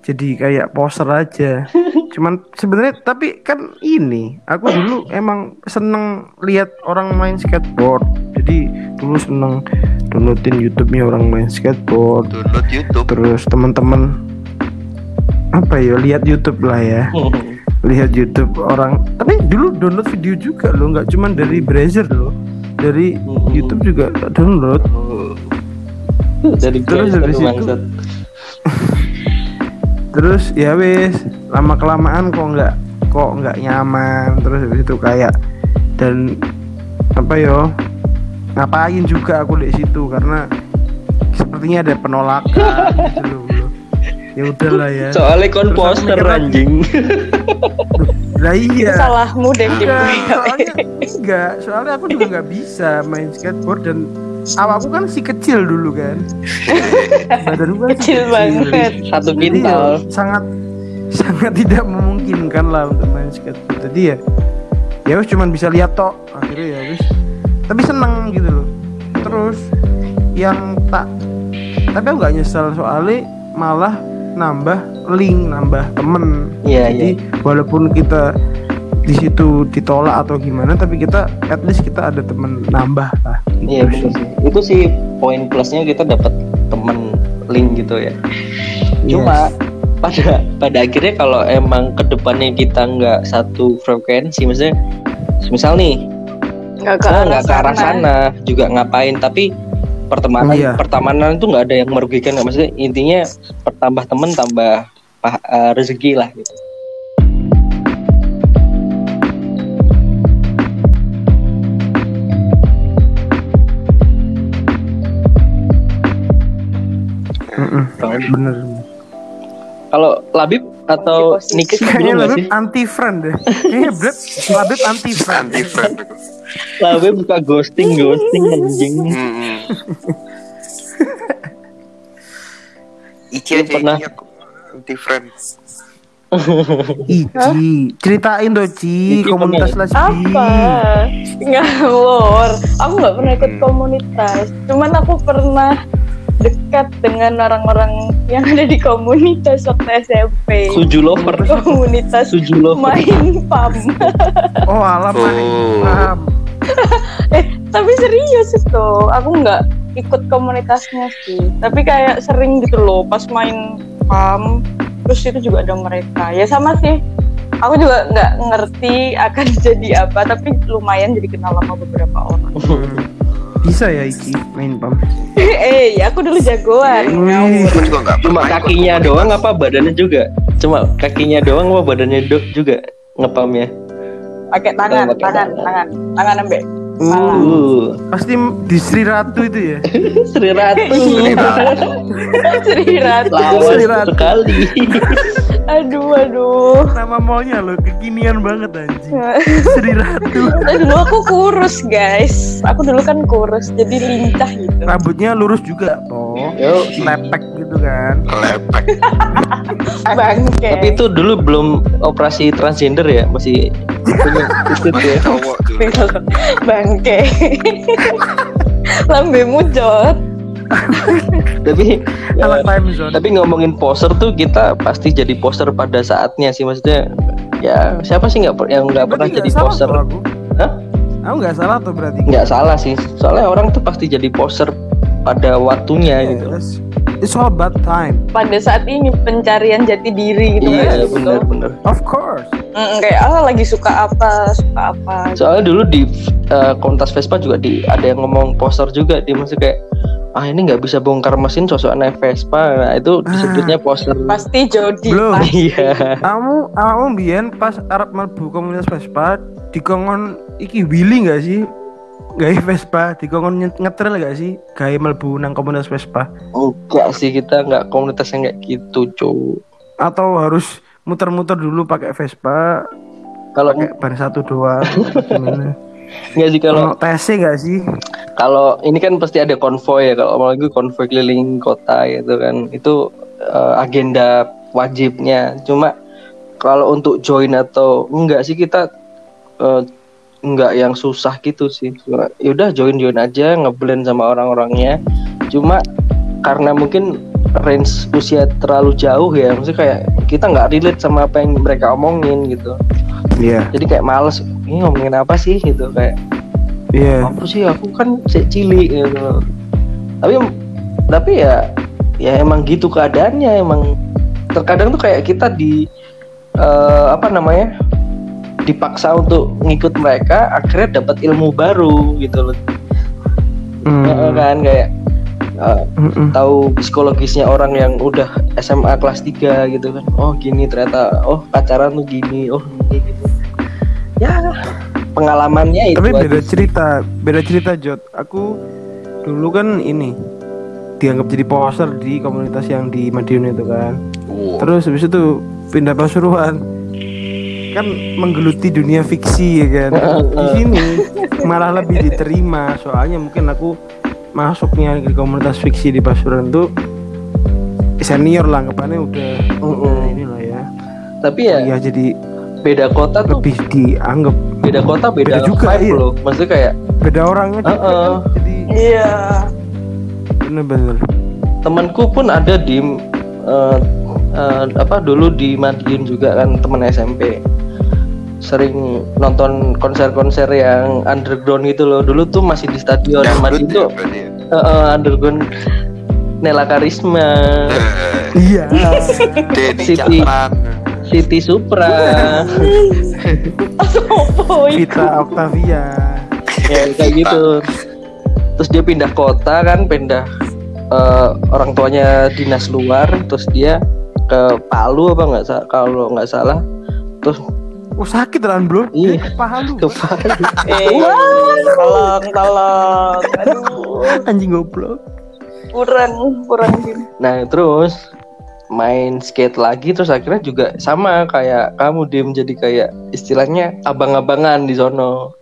jadi kayak poser aja. [laughs] Cuman sebenarnya tapi kan ini aku dulu emang seneng lihat orang main skateboard. Jadi dulu seneng downloadin YouTube-nya orang main skateboard. Download YouTube. terus teman-teman apa ya lihat YouTube lah ya. [laughs] Lihat YouTube orang. Tapi dulu download video juga loh nggak cuman dari browser loh. Dari Hmm. YouTube juga download. Dari Terus Terus habis itu- bangsat. Terus ya wes lama kelamaan kok nggak kok nggak nyaman. Terus habis itu kayak dan apa yo ngapain juga aku di situ? Karena sepertinya ada penolakan gitu loh. Ya udahlah ya. Soalnya kon poster anjing. lah iya. Salahmu deh Enggak, soalnya enggak, soalnya aku juga nggak bisa main skateboard dan awakku kan si kecil dulu kan. [laughs] Badanku kan si Kecil banget. Satu ya, pintal. sangat sangat tidak memungkinkan lah untuk main skateboard. Jadi ya ya wis cuman bisa lihat tok akhirnya ya wis. Tapi seneng gitu loh. Terus yang tak tapi aku nggak nyesel soalnya malah nambah link, nambah temen. Iya, Jadi walaupun kita di situ ditolak atau gimana, tapi kita at least kita ada temen nambah lah. Iya betul sih. Itu sih poin plusnya kita dapat temen link gitu ya. Cuma pada pada akhirnya kalau emang ke depannya kita nggak satu frekuensi, maksudnya misal nih Nggak ke arah ke arah sana. juga ngapain, tapi pertemanan Iya. pertemanan itu nggak ada yang merugikan nggak maksudnya intinya pertambah temen tambah eh, rezeki lah gitu. Mm-mm, bener. Kalau Labib atau. Nixi Kayaknya? Labib anti friend deh. Kayaknya Brad Labib anti friend. Anti friend. Labib suka ghosting ghosting [laughs] anjing. Hmm. Ici aja pernah- aku anti friend. Ici, ceritain tuh Ci, Ici komunitas lesbi. Apa? Ngalor. Aku nggak pernah ikut Hmm. komunitas. Cuman aku pernah dekat dengan orang-orang yang ada di komunitas waktu SMP. Suju lover, Komunitas suju lover. main pam. [laughs] Oh alam Oh. paham. [laughs] eh tapi serius itu. Aku nggak ikut komunitasnya sih. Tapi kayak sering gitu loh pas main pam. Terus itu juga ada mereka. Ya sama sih. Aku juga nggak ngerti akan [laughs] jadi apa. Tapi lumayan jadi kenal sama beberapa orang. [laughs] Bisa ya Ici main pam. eh, aku dulu jagoan. Aku juga nggak Cuma kakinya doang apa badannya juga? Cuma kakinya doang apa badannya do juga ngepamnya? Pakai tangan, pakai tangan, tangan. tangan, tangan embek. Uh, Pasti di Sri Ratu itu ya. [laughs] [laughs] Sri Ratu. Sri Ratu. Lawas Sri Ratu. sekali. [laughs] Aduh, aduh. Nama mallnya loh kekinian banget anjing. Sri Ratu. Nah, dulu aku kurus guys. Aku dulu kan kurus, jadi lincah gitu. Rambutnya lurus juga toh. Yo, Lepek gitu kan. lepek Bangke. tapi itu dulu belum operasi transgender ya, masih punya titik ya. cowok [laughs] Bangke. Lambemu jot. Tapi ya, Anak time zone. tapi ngomongin poser tuh kita pasti jadi poser pada saatnya sih maksudnya. Ya siapa sih nggak per- yang nggak pernah jadi aku. Hah? Aku nggak salah tuh berarti. Nggak salah sih. Soalnya orang tuh pasti jadi poser pada waktunya gitu. Yes. It's all about time. Pada saat ini pencarian jati diri gitu Iya kan. benar-benar. Of course. Mm, kayak ah lagi suka apa, suka apa. Soalnya dulu di eh, kontas Vespa juga di ada yang ngomong poster juga dia masih kayak ah ini nggak bisa bongkar mesin sosok naik Vespa nah itu disebutnya poster Pasti Jody. Belum. pasti. iya Kamu, kamu biyen pas Arab mlebu komunitas Vespa dikongkon iki Willy nggak sih? Gawe Vespa dikongkon ngetril gak sih? Gawe mlebu nang komunitas Vespa enggak sih kita nggak komunitas yang kayak gitu cu atau harus muter-muter dulu pakai Vespa kalau pakai ban satu doang [laughs] gimana? enggak sih kalau TC gak sih? kalau ini kan pasti ada konvoy ya kalau apalagi konvoy keliling kota gitu kan itu eh, agenda wajibnya cuma kalau untuk join atau enggak sih kita eh, enggak yang susah gitu sih. Cuma, yaudah join join aja ngeblend sama orang-orangnya. Cuma karena mungkin range usia terlalu jauh ya maksudnya kayak kita nggak relate sama apa yang mereka omongin gitu. Iya. jadi kayak males ini ngomongin apa sih? gitu kayak Iya. apa sih aku kan cek cilik gitu. Tapi tapi ya ya emang gitu keadaannya emang terkadang tuh kayak kita di eh, apa namanya dipaksa untuk ngikut mereka akhirnya dapat ilmu baru gitu loh Hmm. Eh, kan kayak eh, Mm-mm. tahu psikologisnya orang yang udah SMA kelas 3 gitu kan oh gini ternyata oh pacaran tuh gini oh gini gitu ya pengalamannya itu Tapi aja beda sih. cerita, beda cerita Jod. Aku dulu kan ini dianggap jadi poster di komunitas yang di Madiun itu kan. Wow. Terus habis itu pindah Pasuruan. Kan menggeluti dunia fiksi ya kan. Di sini malah lebih diterima soalnya mungkin aku masuknya di komunitas fiksi di Pasuruan tuh senior lah anggapannya udah udah inilah ya. tapi ya Ya jadi beda kota tuh lebih dianggap beda kota beda, Beda juga, vibe iya. loh maksudnya kayak beda orangnya juga Heeh. kan. Jadi Iya. bener-bener. temanku pun ada di eh, eh, apa dulu di Madiun juga kan teman SMP sering nonton konser-konser yang underground gitu loh dulu tuh masih di stadion Dangdut Madiun ya, ya? eh, eh, underground Nela Karisma Eh, Iya. Siti. Siti Supra Oh, Vita Octavia. ya kayak gitu terus dia pindah kota kan pindah eh, orang tuanya dinas luar terus dia ke Palu apa nggak kalau nggak salah terus Oh sakit kan bro? Iya. Paha lu. ke Palu Eh, [laughs] tolong, tolong. Aduh, Anjing goblok. kurang, kurang gini. Nah terus main skate lagi terus akhirnya juga sama kayak kamu dia menjadi kayak istilahnya abang-abangan di sono.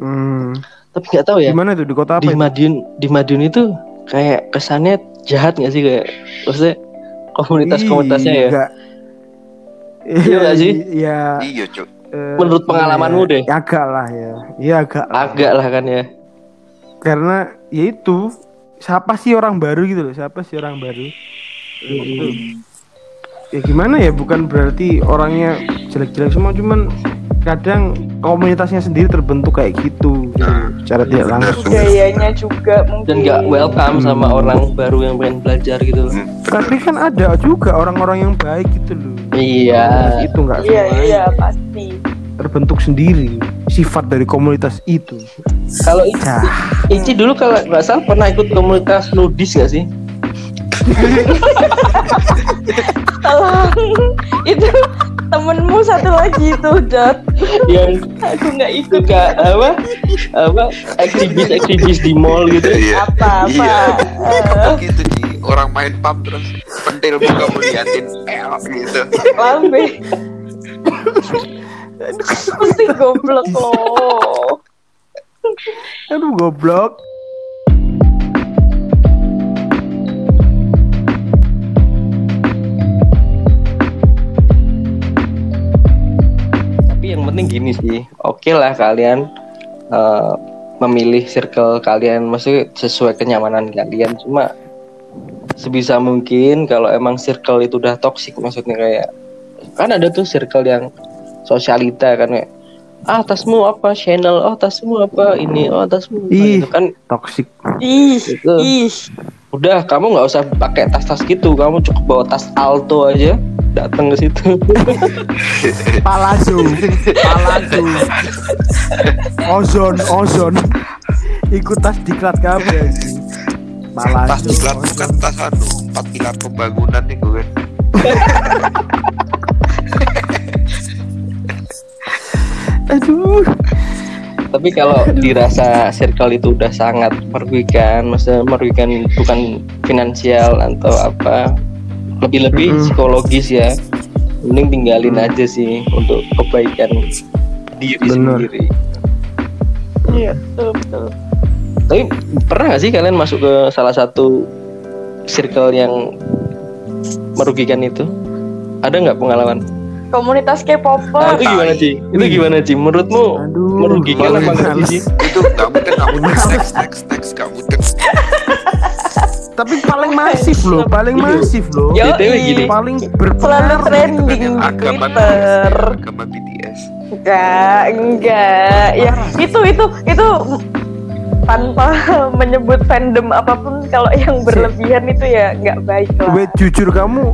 Hmm. Tapi nggak tahu ya Gimana itu di kota apa? di itu? Madiun di Madiun itu kayak kesannya jahat nggak sih kayak maksudnya komunitas-komunitasnya ya. Enggak. Iya nggak sih? Iya. Iya, Cuk. eh, Menurut pengalamanmu iya. deh. Ya, agak lah ya. Iya agak. lah. Agak lah kan ya. Karena ya itu siapa sih orang baru gitu loh? Siapa sih orang baru? Itu. Ya gimana ya? Bukan berarti orangnya jelek-jelek semua, cuman kadang komunitasnya sendiri terbentuk kayak gitu Nah, secara tidak benar, langsung. Budayanya juga mungkin. Dan nggak welcome sama Hmm. orang baru yang pengen belajar gitu. Hmm. Tapi kan ada juga orang-orang yang baik gitu loh. Iya. Itu nggak Iya, semuanya iya, pasti. terbentuk sendiri sifat dari komunitas itu. Kalau Ici, Cah. Ici dulu kalau nggak salah pernah ikut komunitas nudis nggak sih? [laughs] Tolong. [laughs] itu temenmu satu lagi itu Jot yang aku nggak ikut suka apa apa aktivis aktivis di mall gitu Iya. apa apa Iya. Eh, gitu di orang main pub terus pentil muka mau liatin el gitu. lambe pasti goblok loh Aduh goblok. Tapi yang penting gini sih oke lah kalian eh, memilih circle kalian maksudnya sesuai kenyamanan kalian cuma sebisa mungkin kalau emang circle itu udah toxic maksudnya kayak kan ada tuh circle yang sosialita kan kayak ah tasmu apa channel oh tasmu apa ini oh tasmu apa Ih. gitu kan Toxic. ih Gitu. ih udah kamu nggak usah pakai tas-tas gitu kamu cukup bawa tas alto aja datang ke situ [laughs] Palazzo. Palazzo. Ozon, ozon. Ikut tas diklat kabeh. Palazzo. Tas diklat bukan tas anu empat pilar pembangunan nih gue kan. [laughs] Aduh. Tapi kalau dirasa circle itu udah sangat merugikan, maksudnya merugikan bukan finansial atau apa, lebih-lebih Mm-mm. psikologis ya. Mending tinggalin aja sih untuk kebaikan diri Bener. sendiri. iya betul betul Tapi pernah gak sih kalian masuk ke salah satu circle yang merugikan itu? Ada nggak pengalaman? Komunitas Nah, K-popper itu gimana Ci? Itu gimana Ci? Menurutmu Aduh. merugikan apa enggak sih? [laughs] Itu mungkin nggak mungkin next next next nggak mungkin. Tapi paling masif loh, paling Iya. masif loh. Yo, BTW gini. Paling selalu trending di Agama Twitter agama BTS. enggak enggak ya itu itu itu tanpa [laughs] menyebut fandom apa pun kalau yang berlebihan itu ya nggak baik lah Wait, jujur kamu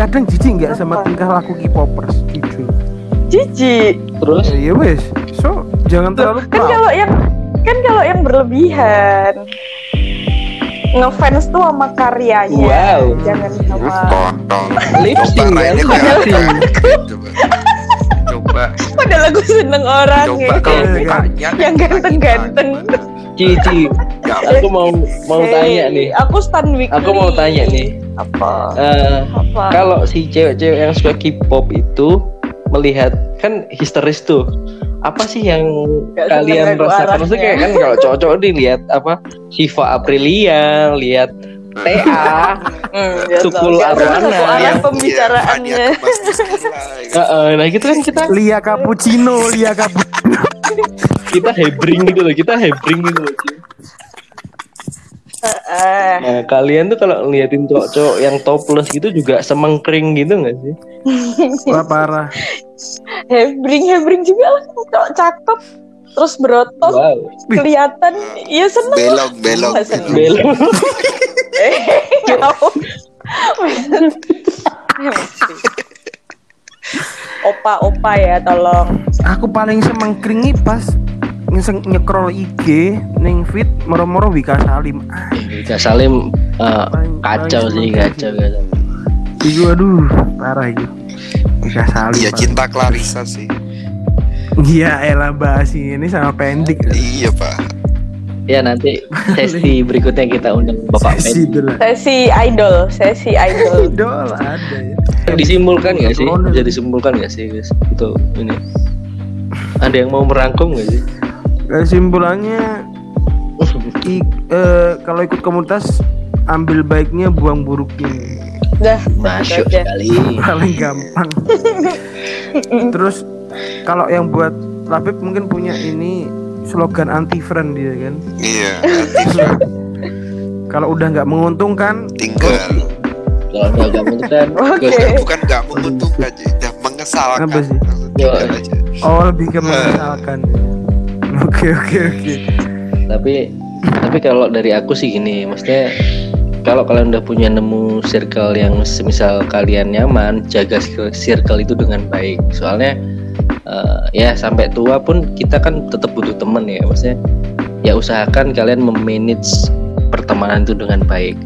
kadang jijik nggak sama tingkah laku K-popers? Jujur. jijik Terus Ya, ya wes. So, jangan terlalu kan proud. kalau yang kan kalau yang berlebihan ngefans tuh sama karyanya Wow. jangan sama Kontol. [laughs] Lip Coba sync, lainnya kan? kayak Lip apa? Coba. Coba. padahal aku seneng orang Coba ya kalau Iya, mukanya Yang ganteng-ganteng. Cici, Nggak aku mau mau Hey, tanya nih. aku stan weekly Aku mau tanya nih. apa Eh, apa kalau si cewek-cewek yang suka K-pop itu melihat kan histeris tuh. Apa sih yang Nggak kalian rasakan? Maksudnya kayak kan kalau cowok-cowok dilihat apa Shiva Aprilia, lihat TA, [laughs] Hmm, ya Tukul tau. Nggak Arwana yang- pembicaraannya nah gitu kan kita Lia cappuccino, Lia cappuccino. Kita hebring gitu loh, kita hebring gitu loh. Nah kalian tuh kalau ngeliatin cowok-cowok yang topless gitu juga semengkring gitu nggak sih? [laughs] Wah parah. hebring hebring juga lah cowok cakep terus berotot Wow, kelihatan ya seneng belok belok Nggak seneng. belum. Eh, jauh. [laughs] opa opa ya tolong Aku paling semengkringi pas ngeseng nyekrol IG ning feed moro-moro Wika Salim. Ah, Wika Salim paling- kacau sih kacau kacau. Iku aduh, parah itu. Wika Salim. ya cinta Clarissa sih Iya, elah bahas ini sama pendik. iya pak Ya nanti sesi berikutnya kita undang Bapak Sesi sesi idol sesi idol [laughs] Idol ada ya. Disimpulkan nggak sih? Bisa disimpulkan nggak sih guys? Untuk ini. Ada yang mau merangkum nggak sih? Kesimpulannya i- eh, kalau ikut komunitas ambil baiknya buang buruknya. Dah Masuk aja. sekali. paling gampang. [laughs] Terus kalau yang buat Labib mungkin punya ini slogan anti friend dia kan? Iya kalau udah nggak menguntungkan tinggal. Kalau nggak kamu kan, Oke. bukan bukan nggak menguntungkan jadi udah mengesalkan. Apa sih? aja oh lebih ke menyesalkan oke oke oke tapi tapi kalau dari aku sih gini, maksudnya kalau kalian udah punya nemu circle yang semisal kalian nyaman, jaga circle- itu dengan baik. Soalnya eh, ya sampai tua pun kita kan tetap butuh temen ya, maksudnya ya usahakan kalian memanage pertemanan itu dengan baik.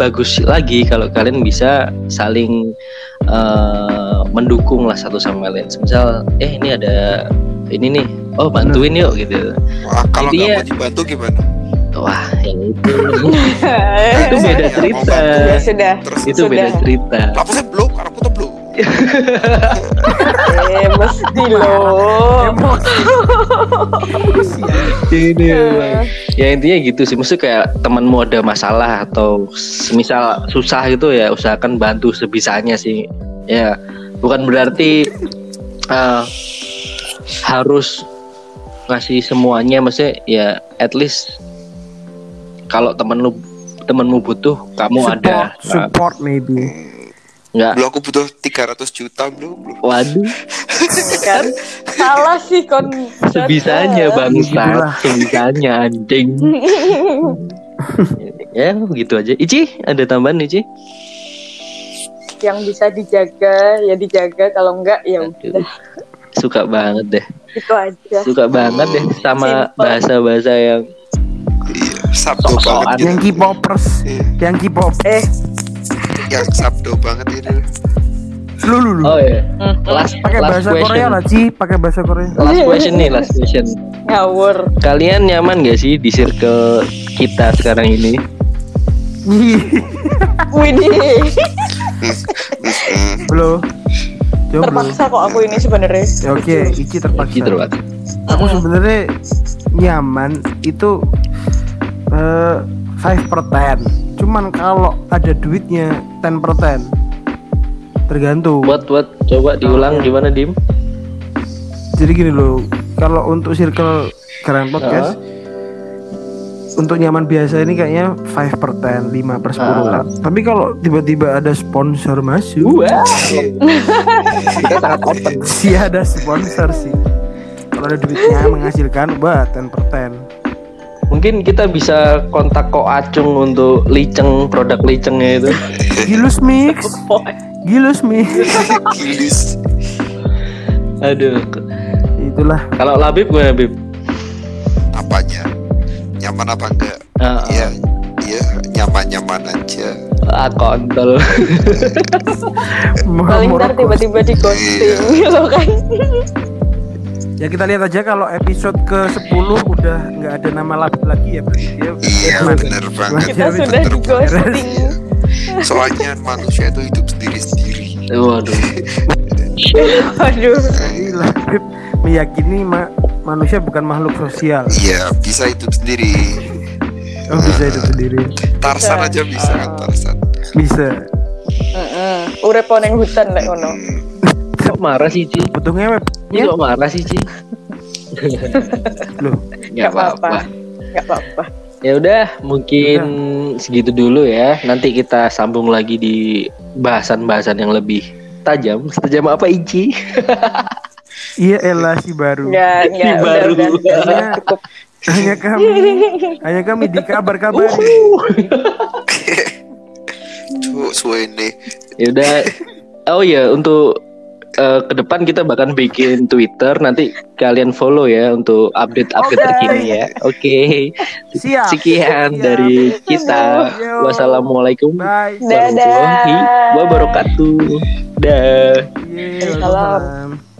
bagus lagi kalau kalian bisa saling eh, mendukung lah satu sama lain. Misal, eh ini ada ini nih, oh bantuin yuk gitu. Wah, kalau nggak mau dibantu gimana? Wah, yang [laughs] itu itu beda cerita. Ya sudah. Terus Itu Sudah. beda cerita. Saya belum, karena aku tuh belum. Eh, mesti loh. Ya. [laughs] Ini ya intinya gitu sih maksudnya kayak temanmu ada masalah atau semisal susah gitu ya usahakan bantu sebisanya sih ya bukan berarti eh, harus ngasih semuanya maksudnya ya at least kalau temen lu temenmu butuh kamu support, ada. Nah, support maybe. nggak. Belum aku butuh 300 juta belum. belum. waduh. Kan salah sih kon. Sebisanya bangsa Gitulah. sebisanya anjing. [laughs] Ya gitu aja. Ici ada tambahan Ici? Yang bisa dijaga ya dijaga. Kalau enggak ya Aduh, udah suka banget deh itu aja suka banget deh sama Simple. bahasa-bahasa yang Iya, sabdo Sok-sokan. banget gitu. Yang K-popers, Iya, yang K-pop. eh yang sabdo banget itu. Lu lu lu. oh ya mm, last Pakai bahasa question Korea lah, Ci. Pakai bahasa Korea. last question nih last question ngawur kalian nyaman gak sih di circle kita sekarang ini Widih Hmm, Belum. Jomblo. terpaksa kok aku ini sebenarnya. Ya, Oke, Ici terpaksa. gitu loh Aku sebenarnya nyaman itu eh 5 per 10 Cuman kalau ada duitnya 10 per 10 Tergantung. Buat buat. Coba diulang gimana dim? Jadi gini loh Kalau untuk circle keren podcast Untuk nyaman biasa ini kayaknya 5 per 10 5 per 10 Ah. lah. Tapi kalau tiba-tiba ada sponsor masuk wow kita sangat open. Sih [laughs] ada sponsor sih. Kalau ada duitnya menghasilkan Wah 10 per 10 mungkin kita bisa kontak kok acung untuk liceng produk licengnya itu. [laughs] [laughs] Gilus mix. Gilus mix. Gilis. aduh. Itulah. Kalau labib gimana bib? Apanya? Nyaman apa enggak? Ah, Iya, iya nyaman-nyaman aja. ah kontol. [laughs] Paling ntar tiba-tiba di ghosting lo kan. Ya kita lihat aja kalau episode ke 10 udah nggak ada nama Labib lagi ya berarti dia Iya bener banget. kita sudah di ghosting Iya. Soalnya manusia itu hidup sendiri-sendiri. waduh. [laughs] Aduh Jadi Labib meyakini ma- manusia bukan makhluk sosial. Iya bisa hidup sendiri. Oh bisa hidup sendiri. Tarsan aja bisa kan Tarsan. Bisa. Heeh. urip neng hutan lek ngono [laughs] kok marah sih Ci Butuh ngewek. Ini kok marah sih Ci Loh, nggak apa-apa nggak apa-apa Ya udah, mungkin segitu dulu ya. Nanti kita sambung lagi di bahasan-bahasan yang lebih tajam. Tajam apa Ici? [laughs] iya Ella si baru. nggak udah baru. udah Karena cukup hanya kami hanya kami di kabar kabar. Tuh suene. Ya udah. Oh ya, untuk eh, ke depan kita bahkan bikin Twitter. Nanti kalian follow ya untuk update-update Oke. terkini ya. Oke. Siap. Sekian Siap. dari kita. Yo. Wassalamualaikum Bye. Dadah. warahmatullahi wabarakatuh. Dah. Yeay, Salam.